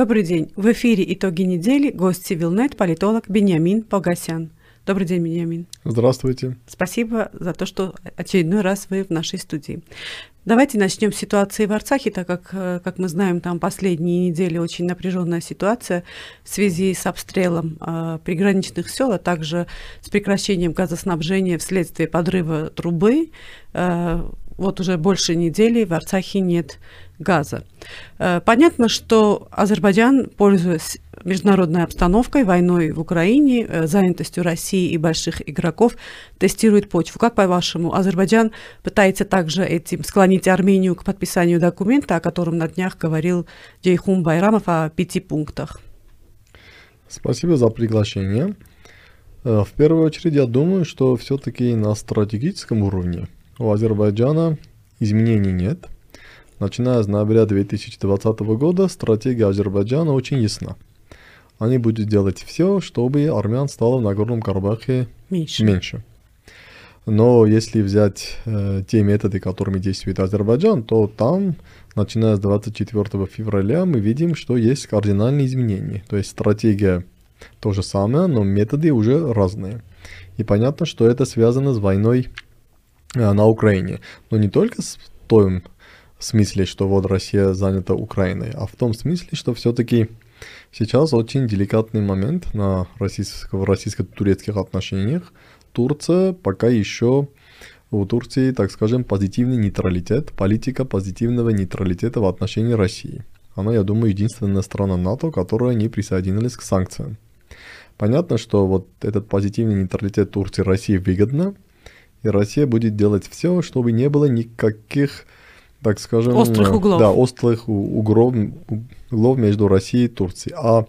Добрый день. В эфире «Итоги недели». Гость Цивилнет, политолог Бениамин Погасян. Добрый день, Бениамин. Здравствуйте. Спасибо за то, что очередной раз вы в нашей студии. Давайте начнем с ситуации в Арцахе, так как, э, как мы знаем, там последние недели очень напряженная ситуация в связи с обстрелом э, приграничных сел, а также с прекращением газоснабжения вследствие подрыва трубы. Э, вот уже больше недели в Арцахе нет газа. Э, понятно, что Азербайджан, пользуясь международной обстановкой, войной в Украине, э, занятостью России и больших игроков, тестирует почву. Как, по-вашему, Азербайджан пытается также этим склонить Армению к подписанию документа, о котором на днях говорил Джейхун Байрамов о пяти пунктах? Спасибо за приглашение. Э, в первую очередь, я думаю, что все-таки на стратегическом уровне у Азербайджана изменений нет – Начиная с ноября 2020 года стратегия Азербайджана очень ясна. Они будут делать все, чтобы армян стало в Нагорном Карабахе меньше. меньше. Но если взять э, те методы, которыми действует Азербайджан, то там, начиная с 24 февраля, мы видим, что есть кардинальные изменения. То есть стратегия то же самое, но методы уже разные. И понятно, что это связано с войной на Украине. Но не только в смысле, что вот Россия занята Украиной, а в том смысле, что все-таки сейчас очень деликатный момент на российско- в российско-турецких отношениях. Турция пока еще у Турции, так скажем, позитивный нейтралитет, политика позитивного нейтралитета в отношении России. Она, я думаю, единственная страна НАТО, которая не присоединилась к санкциям. Понятно, что вот этот позитивный нейтралитет Турции России выгодно, и Россия будет делать все, чтобы не было никаких так скажем... Острых углов. Да, острых углов, углов между Россией и Турцией. А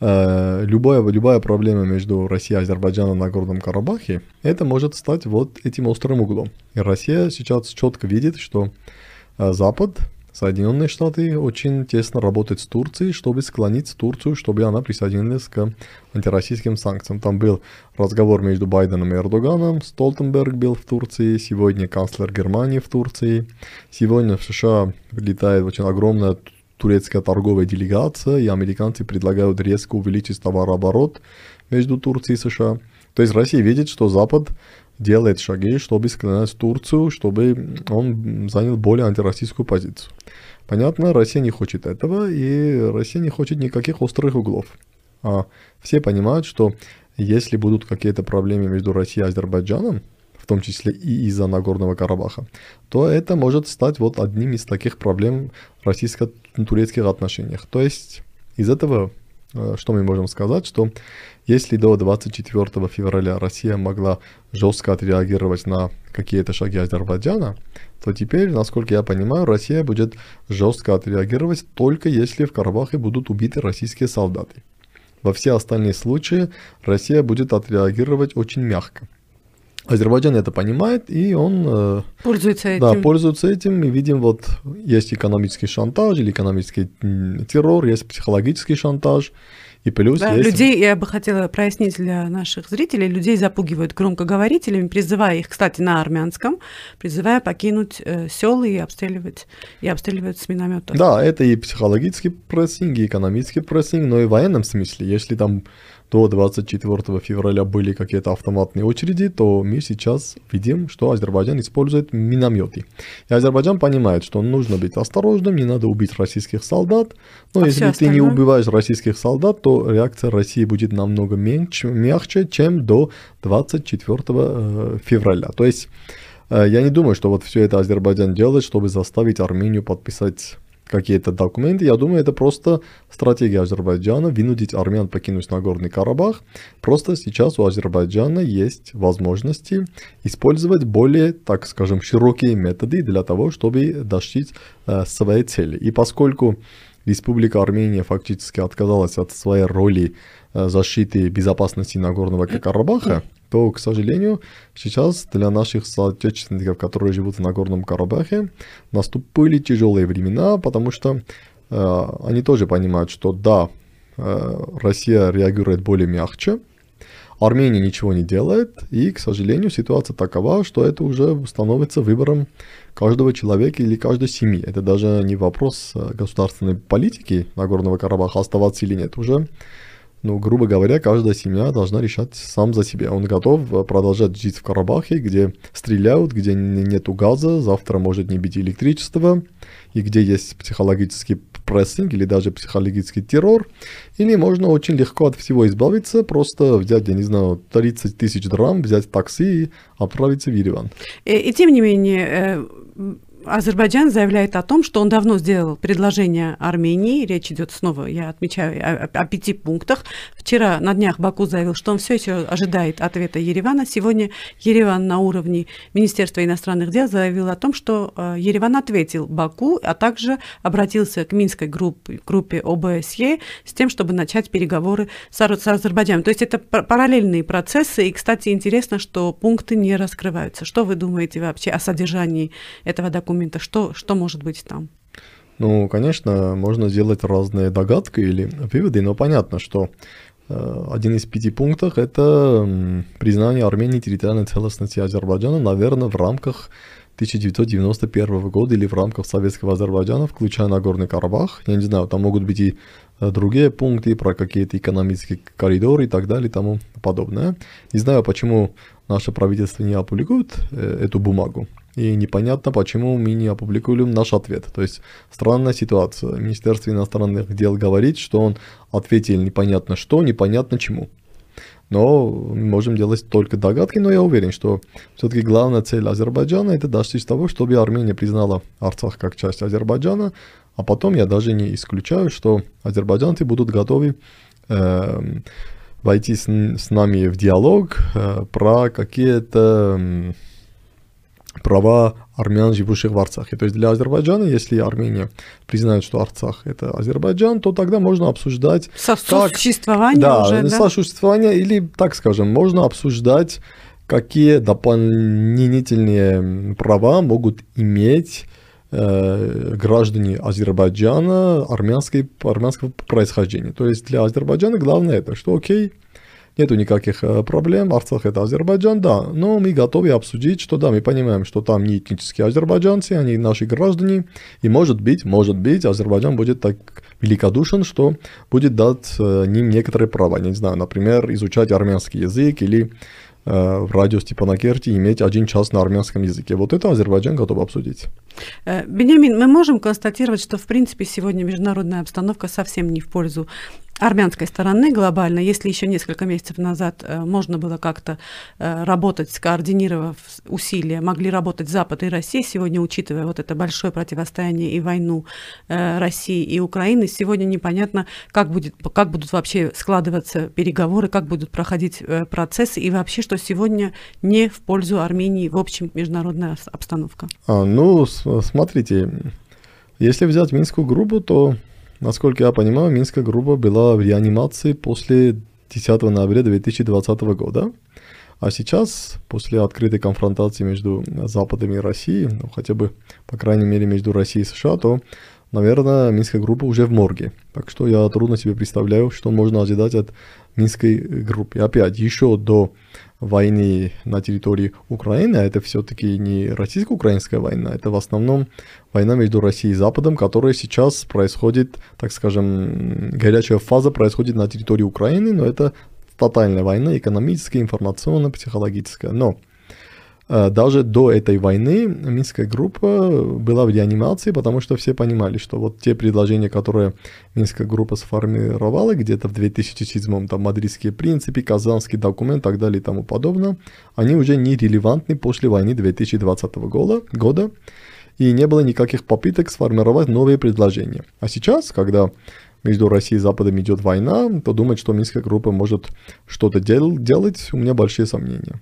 э, любая, любая проблема между Россией и Азербайджаном на Горном Карабахе, это может стать вот этим острым углом. И Россия сейчас четко видит, что э, Запад Соединенные Штаты очень тесно работают с Турцией, чтобы склонить Турцию, чтобы она присоединилась к антироссийским санкциям. Там был разговор между Байденом и Эрдоганом, Столтенберг был в Турции, сегодня канцлер Германии в Турции, сегодня в США прилетает очень огромная турецкая торговая делегация, и американцы предлагают резко увеличить товарооборот между Турцией и США. То есть Россия видит, что Запад делает шаги, чтобы склонять Турцию, чтобы он занял более антироссийскую позицию. Понятно, Россия не хочет этого, и Россия не хочет никаких острых углов. А все понимают, что если будут какие-то проблемы между Россией и Азербайджаном, в том числе и из-за Нагорного Карабаха, то это может стать вот одним из таких проблем российско-турецких отношениях. То есть из этого Э, что мы можем сказать, что если до 24 февраля Россия могла жестко отреагировать на какие-то шаги Азербайджана, то теперь, насколько я понимаю, Россия будет жестко отреагировать только если в Карабахе будут убиты российские солдаты. Во все остальные случаи Россия будет отреагировать очень мягко. Азербайджан это понимает, и он э, пользуется этим. Да, пользуется этим. Мы видим, вот есть экономический шантаж или экономический террор, есть психологический шантаж. И плюс да, есть... Людей, я бы хотела прояснить для наших зрителей, людей запугивают громкоговорителями, призывая их, кстати, на армянском, призывая покинуть э, села и обстреливать, и обстреливать с минометов. Да, это и психологический прессинг, и экономический прессинг, но и в военном смысле. Если там до 24 февраля были какие-то автоматные очереди, то мы сейчас видим, что Азербайджан использует минометы. И Азербайджан понимает, что нужно быть осторожным, не надо убить российских солдат, но а если ты не убиваешь российских солдат, то реакция России будет намного меньше, мягче, чем до 24 э, февраля. То есть э, я не думаю, что вот все это Азербайджан делает, чтобы заставить Армению подписать какие-то документы. Я думаю, это просто стратегия Азербайджана вынудить армян покинуть Нагорный Карабах. Просто сейчас у Азербайджана есть возможности использовать более, так скажем, широкие методы для того, чтобы достичь э, своей цели. И поскольку Республика Армения фактически отказалась от своей роли э, защиты безопасности Нагорного Карабаха, то, к сожалению, сейчас для наших соотечественников, которые живут в Нагорном Карабахе, наступили тяжелые времена, потому что э, они тоже понимают, что да, э, Россия реагирует более мягче, Армения ничего не делает, и, к сожалению, ситуация такова, что это уже становится выбором каждого человека или каждой семьи. Это даже не вопрос э, государственной политики Нагорного Карабаха, оставаться или нет. Уже ну, грубо говоря, каждая семья должна решать сам за себя. Он готов э, продолжать жить в Карабахе, где стреляют, где нету газа, завтра может не быть электричества, и где есть психологический прессинг или даже психологический террор. Или можно очень легко от всего избавиться, просто взять, я не знаю, 30 тысяч драм, взять такси и отправиться в Ереван. И, и тем не менее, э, Азербайджан заявляет о том, что он давно сделал предложение Армении. Речь идет снова, я отмечаю, о, о пяти пунктах. Вчера на днях Баку заявил, что он все еще ожидает ответа Еревана. Сегодня Ереван на уровне Министерства иностранных дел заявил о том, что э, Ереван ответил Баку, а также обратился к Минской группе, группе ОБСЕ с тем, чтобы начать переговоры с, с Азербайджаном. То есть это параллельные процессы. И, кстати, интересно, что пункты не раскрываются. Что вы думаете вообще о содержании этого документа? Документа? Что, что может быть там? Ну, конечно, можно сделать разные догадки или выводы, но понятно, что э, один из пяти пунктов – это признание Армении территориальной целостности Азербайджана, наверное, в рамках 1991 года или в рамках Советского Азербайджана, включая Нагорный Карабах. Я не знаю, там могут быть и э, другие пункты про какие-то экономические коридоры и так далее и тому подобное. Не знаю, почему наше правительство не опубликует э, эту бумагу и непонятно, почему мы не опубликуем наш ответ. То есть странная ситуация. Министерство иностранных дел говорит, что он ответил непонятно что, непонятно чему. Но мы можем делать только догадки, но я уверен, что все-таки главная цель Азербайджана это достичь того, чтобы Армения признала Арцах как часть Азербайджана, а потом я даже не исключаю, что азербайджанцы будут готовы э, войти с, с нами в диалог э, про какие-то права армян, живущих в Арцахе. То есть для Азербайджана, если Армения признает, что Арцах это Азербайджан, то тогда можно обсуждать... Сосуществование как, уже, да? сосуществование, или, так скажем, можно обсуждать, какие дополнительные права могут иметь э, граждане Азербайджана армянской, армянского происхождения. То есть для Азербайджана главное это, что окей, нету никаких э, проблем, Арцах это Азербайджан, да, но мы готовы обсудить, что да, мы понимаем, что там не этнические азербайджанцы, они наши граждане, и может быть, может быть, Азербайджан будет так великодушен, что будет дать э, ним некоторые права, не знаю, например, изучать армянский язык или э, в радио Степанакерти иметь один час на армянском языке. Вот это Азербайджан готов обсудить. Бенямин, мы можем констатировать, что в принципе сегодня международная обстановка совсем не в пользу армянской стороны глобально, если еще несколько месяцев назад э, можно было как-то э, работать, скоординировав усилия, могли работать Запад и Россия, сегодня, учитывая вот это большое противостояние и войну э, России и Украины, сегодня непонятно, как, будет, как будут вообще складываться переговоры, как будут проходить процессы, и вообще, что сегодня не в пользу Армении в общем международная обстановка. А, ну, смотрите, если взять Минскую группу, то Насколько я понимаю, Минская группа была в реанимации после 10 ноября 2020 года. А сейчас, после открытой конфронтации между Западом и Россией, ну, хотя бы, по крайней мере, между Россией и США, то, наверное, Минская группа уже в морге. Так что я трудно себе представляю, что можно ожидать от Минской группы. Опять, еще до войны на территории Украины, а это все-таки не российско-украинская война, это в основном война между Россией и Западом, которая сейчас происходит, так скажем, горячая фаза происходит на территории Украины, но это тотальная война, экономическая, информационная, психологическая. Но Э, даже до этой войны Минская группа была в реанимации, потому что все понимали, что вот те предложения, которые Минская группа сформировала где-то в 2007 там мадридские принципы, казанский документ и так далее и тому подобное, они уже не релевантны после войны 2020 года, года и не было никаких попыток сформировать новые предложения. А сейчас, когда между Россией и Западом идет война, то думать, что Минская группа может что-то дел- делать, у меня большие сомнения.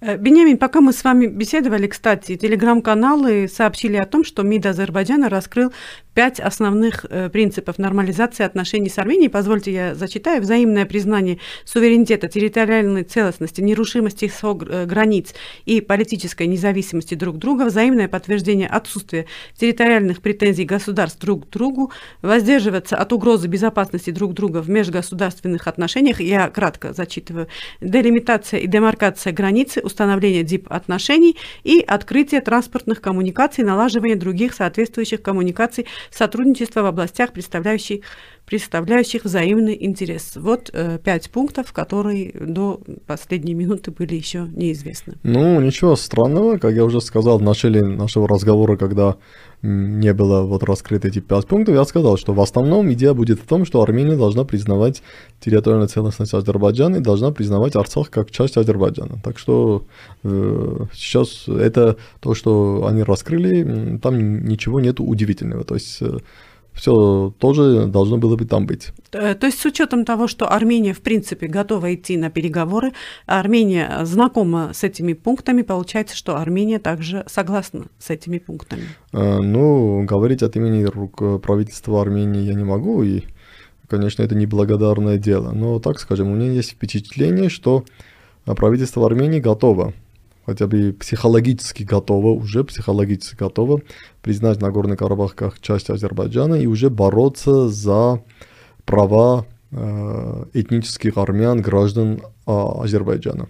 Э, Бенямин, пока мы с вами беседовали, кстати, телеграм-каналы сообщили о том, что МИД Азербайджана раскрыл пять основных э, принципов нормализации отношений с Арменией. Позвольте, я зачитаю. Взаимное признание суверенитета, территориальной целостности, нерушимости э, границ и политической независимости друг друга, взаимное подтверждение отсутствия территориальных претензий государств друг к другу, воздерживаться от угрозы безопасности друг друга в межгосударственных отношениях. Я кратко зачитываю. Делимитация и демаркация границы, установление дип-отношений и открытие транспортных коммуникаций, налаживание других соответствующих коммуникаций, сотрудничество в областях, представляющих, представляющих взаимный интерес. Вот э, пять пунктов, которые до последней минуты были еще неизвестны. Ну, ничего странного, как я уже сказал в начале нашего разговора, когда не было вот раскрыты эти пять пунктов, я сказал, что в основном идея будет в том, что Армения должна признавать территориальную целостность Азербайджана и должна признавать Арцах как часть Азербайджана. Так что э, сейчас это то, что они раскрыли, там ничего нет удивительного. То есть э, все тоже должно было бы там быть. Э, то есть с учетом того, что Армения в принципе готова идти на переговоры, Армения знакома с этими пунктами, получается, что Армения также согласна с этими пунктами. Э, ну, говорить от имени правительства Армении я не могу, и, конечно, это неблагодарное дело. Но, так скажем, у меня есть впечатление, что правительство Армении готово хотя бы психологически готова, уже психологически готова признать Нагорный Карабах как часть Азербайджана и уже бороться за права э, этнических армян, граждан э, Азербайджана.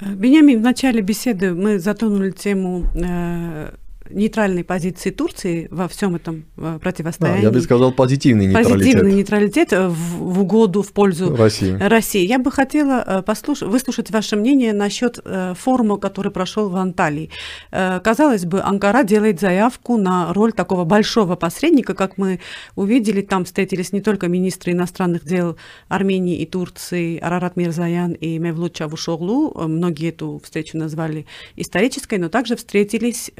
Бениамин, в начале беседы мы затронули тему э, нейтральной позиции Турции во всем этом э, противостоянии. Да, я бы сказал позитивный нейтралитет. Позитивный нейтралитет в, в угоду, в пользу России. России. Я бы хотела э, послушать, выслушать ваше мнение насчет э, форума, который прошел в Анталии. Казалось бы, Анкара делает заявку на роль такого большого посредника, как мы увидели, там встретились не только министры иностранных дел Армении и Турции Арарат Мирзаян и Мевлут Чавушоглу, многие эту встречу назвали исторической, но также встретились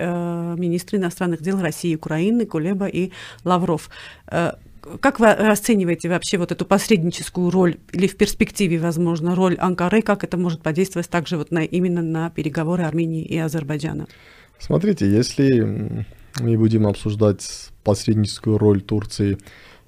министры иностранных дел России и Украины Кулеба и Лавров. Э, как вы расцениваете вообще вот эту посредническую роль или в перспективе, возможно, роль Анкары, как это может подействовать также вот на, именно на переговоры Армении и Азербайджана? Смотрите, если мы будем обсуждать посредническую роль Турции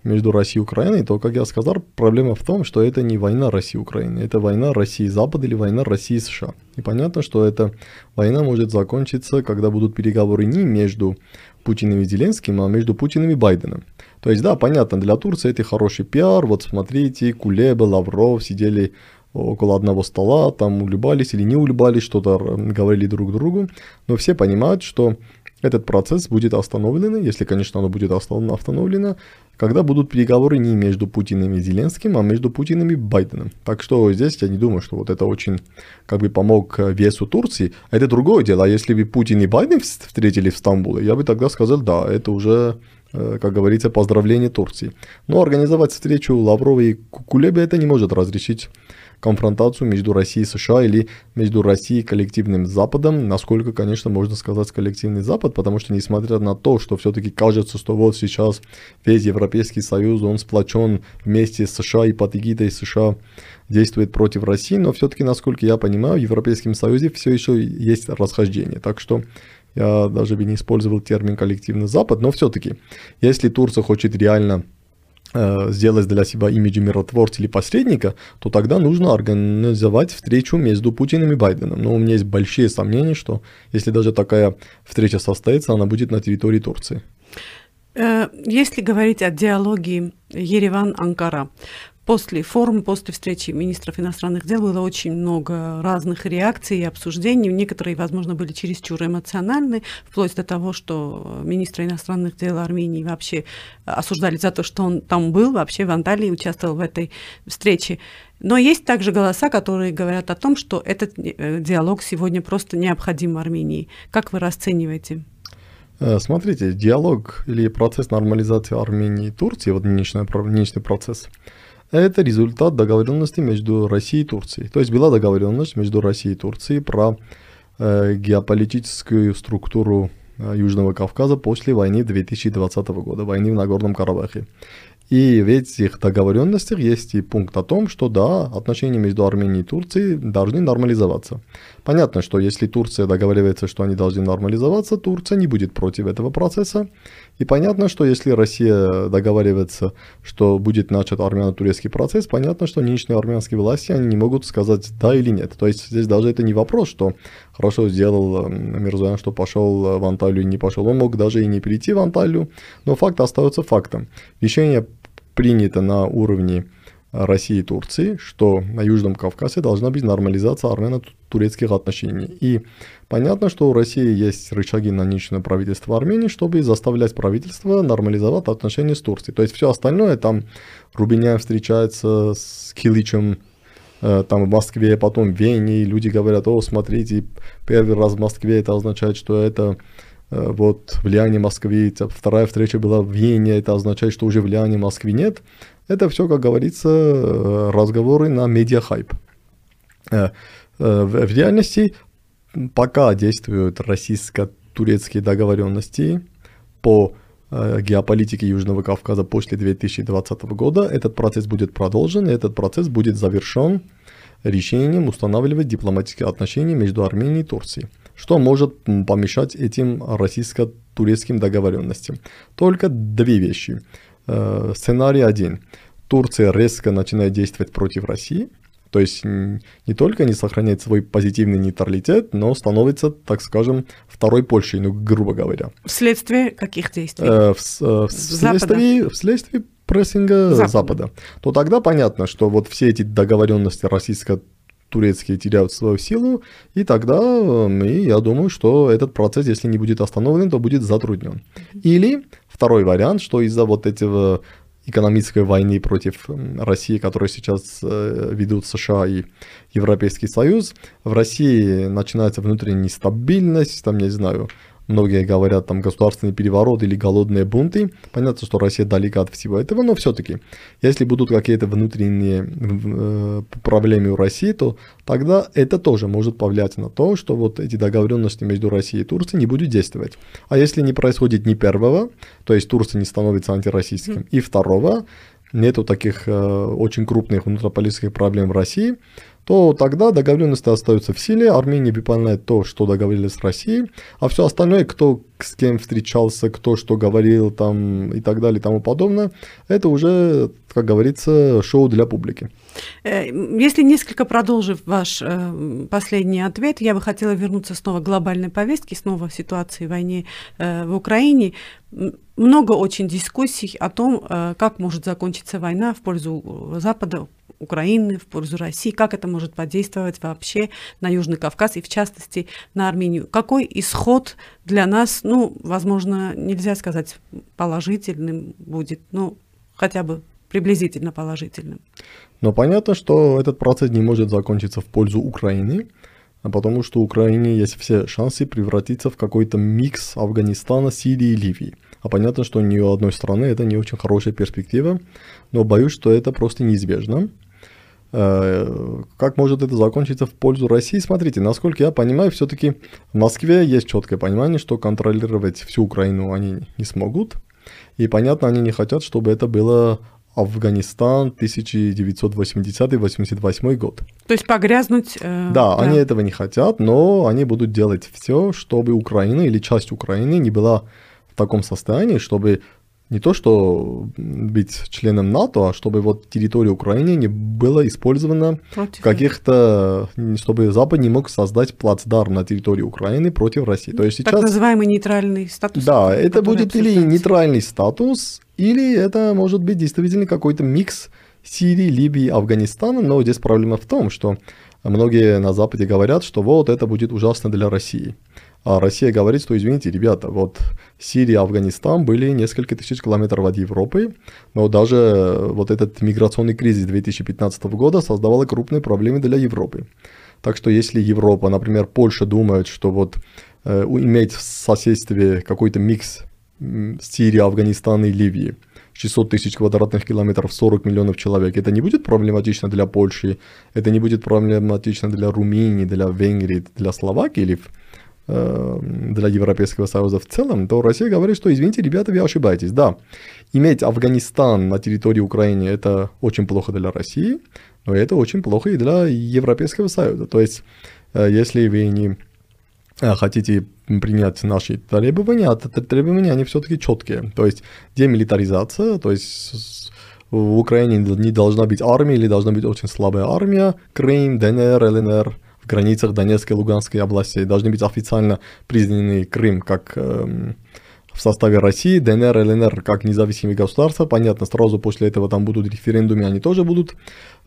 между Россией и Украиной, то, как я сказал, проблема в том, что это не война России и Украины, это война России и Запада или война России и США. И понятно, что эта война может закончиться, когда будут переговоры не между Путиным и Зеленским, а между Путиным и Байденом. То есть, да, понятно, для Турции это хороший пиар, вот смотрите, Кулеба, Лавров сидели около одного стола, там улыбались или не улыбались, что-то говорили друг другу, но все понимают, что этот процесс будет остановлен, если, конечно, оно будет остановлено, когда будут переговоры не между Путиным и Зеленским, а между Путиным и Байденом. Так что здесь я не думаю, что вот это очень как бы помог весу Турции. Это другое дело. А если бы Путин и Байден встретили в Стамбуле, я бы тогда сказал, да, это уже э, как говорится, поздравление Турции. Но организовать встречу Лаврова и Кулеба это не может разрешить конфронтацию между Россией и США или между Россией и коллективным Западом, насколько, конечно, можно сказать коллективный Запад, потому что несмотря на то, что все-таки кажется, что вот сейчас весь Европейский Союз, он сплочен вместе с США и под эгидой США действует против России, но все-таки, насколько я понимаю, в Европейском Союзе все еще есть расхождение. Так что я даже бы не использовал термин коллективный Запад, но все-таки, если Турция хочет реально сделать для себя имидж миротворца или посредника, то тогда нужно организовать встречу между Путиным и Байденом. Но у меня есть большие сомнения, что если даже такая встреча состоится, она будет на территории Турции. Э, если говорить о диалоге Ереван-Анкара, После форума, после встречи министров иностранных дел было очень много разных реакций и обсуждений. Некоторые, возможно, были чересчур эмоциональны, вплоть до того, что министры иностранных дел Армении вообще осуждали за то, что он там был, вообще в Анталии участвовал в этой встрече. Но есть также голоса, которые говорят о том, что этот э, диалог сегодня просто необходим Армении. Как вы расцениваете? Э, смотрите, диалог или процесс нормализации Армении и Турции, вот нынешний, нынешний процесс, это результат договоренности между Россией и Турцией. То есть была договоренность между Россией и Турцией про э, геополитическую структуру э, Южного Кавказа после войны 2020 года, войны в Нагорном Карабахе. И в этих договоренностях есть и пункт о том, что да, отношения между Арменией и Турцией должны нормализоваться. Понятно, что если Турция договаривается, что они должны нормализоваться, Турция не будет против этого процесса. И понятно, что если Россия договаривается, что будет начат армяно-турецкий процесс, понятно, что нынешние армянские власти, они не могут сказать да или нет. То есть здесь даже это не вопрос, что хорошо сделал Мирзоян, что пошел в Анталию и не пошел. Он мог даже и не перейти в Анталию, но факт остается фактом. Решение принято на уровне России и Турции, что на Южном Кавказе должна быть нормализация армяно-турецких отношений. И понятно, что у России есть рычаги на нынешнее правительство Армении, чтобы заставлять правительство нормализовать отношения с Турцией. То есть все остальное, там Рубиняев встречается с Киличем, э, там в Москве, потом в Вене, люди говорят, о, смотрите, первый раз в Москве, это означает, что это Э, вот влияние Москвы, вторая встреча была в Вене, это означает, что уже влияния Москвы нет. Это все, как говорится, э, разговоры на медиахайп. Э, в реальности пока действуют российско-турецкие договоренности по геополитике Южного Кавказа после 2020 года. Этот процесс будет продолжен, и этот процесс будет завершен решением устанавливать дипломатические отношения между Арменией и Турцией. Что может помешать этим российско-турецким договоренностям? Только две вещи. Э, сценарий один. Турция резко начинает действовать против России, то есть не только не сохраняет свой позитивный нейтралитет, но становится, так скажем, второй Польшей, ну, грубо говоря. Вследствие каких действий? Э, в, э, вследствие, вследствие прессинга Запада. Запада. То тогда понятно, что вот все эти договоренности российско турецкие теряют свою силу, и тогда мы, я думаю, что этот процесс, если не будет остановлен, то будет затруднен. Или второй вариант, что из-за вот этого экономической войны против России, которую сейчас э, ведут США и Европейский Союз, в России начинается внутренняя нестабильность, там, не знаю, Многие говорят там государственный переворот или голодные бунты. Понятно, что Россия далека от всего этого, но все-таки, если будут какие-то внутренние э, проблемы у России, то тогда это тоже может повлиять на то, что вот эти договоренности между Россией и Турцией не будут действовать. А если не происходит ни первого, то есть Турция не становится антироссийским, и второго, нету таких э, очень крупных внутриполитических проблем в России, то тогда договоренности остаются в силе, Армения выполняет то, что договорились с Россией, а все остальное, кто с кем встречался, кто что говорил там и так далее и тому подобное, это уже, как говорится, шоу для публики. Э, если несколько продолжив ваш э, последний ответ, я бы хотела вернуться снова к глобальной повестке, снова в ситуации войны э, в Украине. Много очень дискуссий о том, как может закончиться война в пользу Запада, Украины, в пользу России, как это может подействовать вообще на Южный Кавказ и, в частности, на Армению. Какой исход для нас, ну, возможно, нельзя сказать положительным будет, ну, хотя бы приблизительно положительным. Но понятно, что этот процесс не может закончиться в пользу Украины, а потому что у Украины есть все шансы превратиться в какой-то микс Афганистана, Сирии и Ливии. А понятно, что у одной страны это не очень хорошая перспектива, но боюсь, что это просто неизбежно. Э, как может это закончиться в пользу России? Смотрите, насколько я понимаю, все-таки в Москве есть четкое понимание, что контролировать всю Украину они не смогут. И понятно, они не хотят, чтобы это было Афганистан 1980-88 год. То есть погрязнуть... Э, да, да, они этого не хотят, но они будут делать все, чтобы Украина или часть Украины не была таком состоянии, чтобы не то, что быть членом НАТО, а чтобы вот территория Украины не была использована против каких-то, чтобы Запад не мог создать плацдарм на территории Украины против России. То есть сейчас... Так называемый нейтральный статус. Да, это будет или нейтральный статус, или это может быть действительно какой-то микс Сирии, Либии, Афганистана, но здесь проблема в том, что многие на Западе говорят, что вот это будет ужасно для России. А Россия говорит, что, извините, ребята, вот Сирия, Афганистан были несколько тысяч километров от Европы, но даже вот этот миграционный кризис 2015 года создавал крупные проблемы для Европы. Так что если Европа, например, Польша думает, что вот э, иметь в соседстве какой-то микс Сирии, Афганистана и Ливии, 600 тысяч квадратных километров, 40 миллионов человек, это не будет проблематично для Польши, это не будет проблематично для Румынии, для Венгрии, для Словакии или э, для Европейского Союза в целом, то Россия говорит, что извините, ребята, вы ошибаетесь. Да, иметь Афганистан на территории Украины это очень плохо для России, но это очень плохо и для Европейского Союза. То есть, э, если вы не э, хотите принять наши требования, а требования они все-таки четкие. То есть демилитаризация, то есть в Украине не должна быть армия или должна быть очень слабая армия. Крым, ДНР, ЛНР границах Донецкой и Луганской области должны быть официально признаны Крым как эм, в составе России, ДНР, ЛНР как независимые государства. Понятно, сразу после этого там будут референдумы, они тоже будут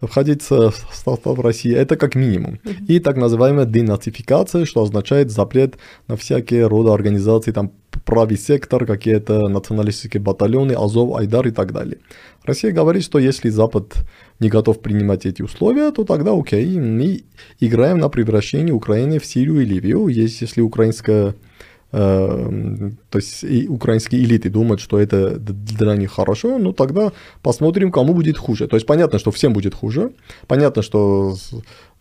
входить в состав России. Это как минимум. И так называемая денацификация, что означает запрет на всякие рода организации, там правый сектор, какие-то националистические батальоны, Азов, Айдар и так далее. Россия говорит, что если Запад не готов принимать эти условия, то тогда окей, мы играем на превращение Украины в Сирию и Ливию. Если украинская Эм, то есть и украинские элиты думают, что это для них хорошо, ну тогда посмотрим, кому будет хуже. То есть понятно, что всем будет хуже, понятно, что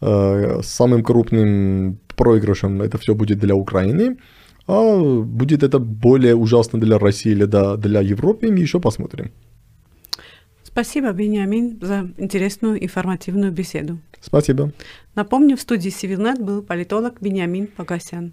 э, самым крупным проигрышем это все будет для Украины, а будет это более ужасно для России или для Европы, мы еще посмотрим. Спасибо, Бениамин, за интересную информативную беседу. Спасибо. Напомню, в студии Сивилнет был политолог Бениамин Погасян.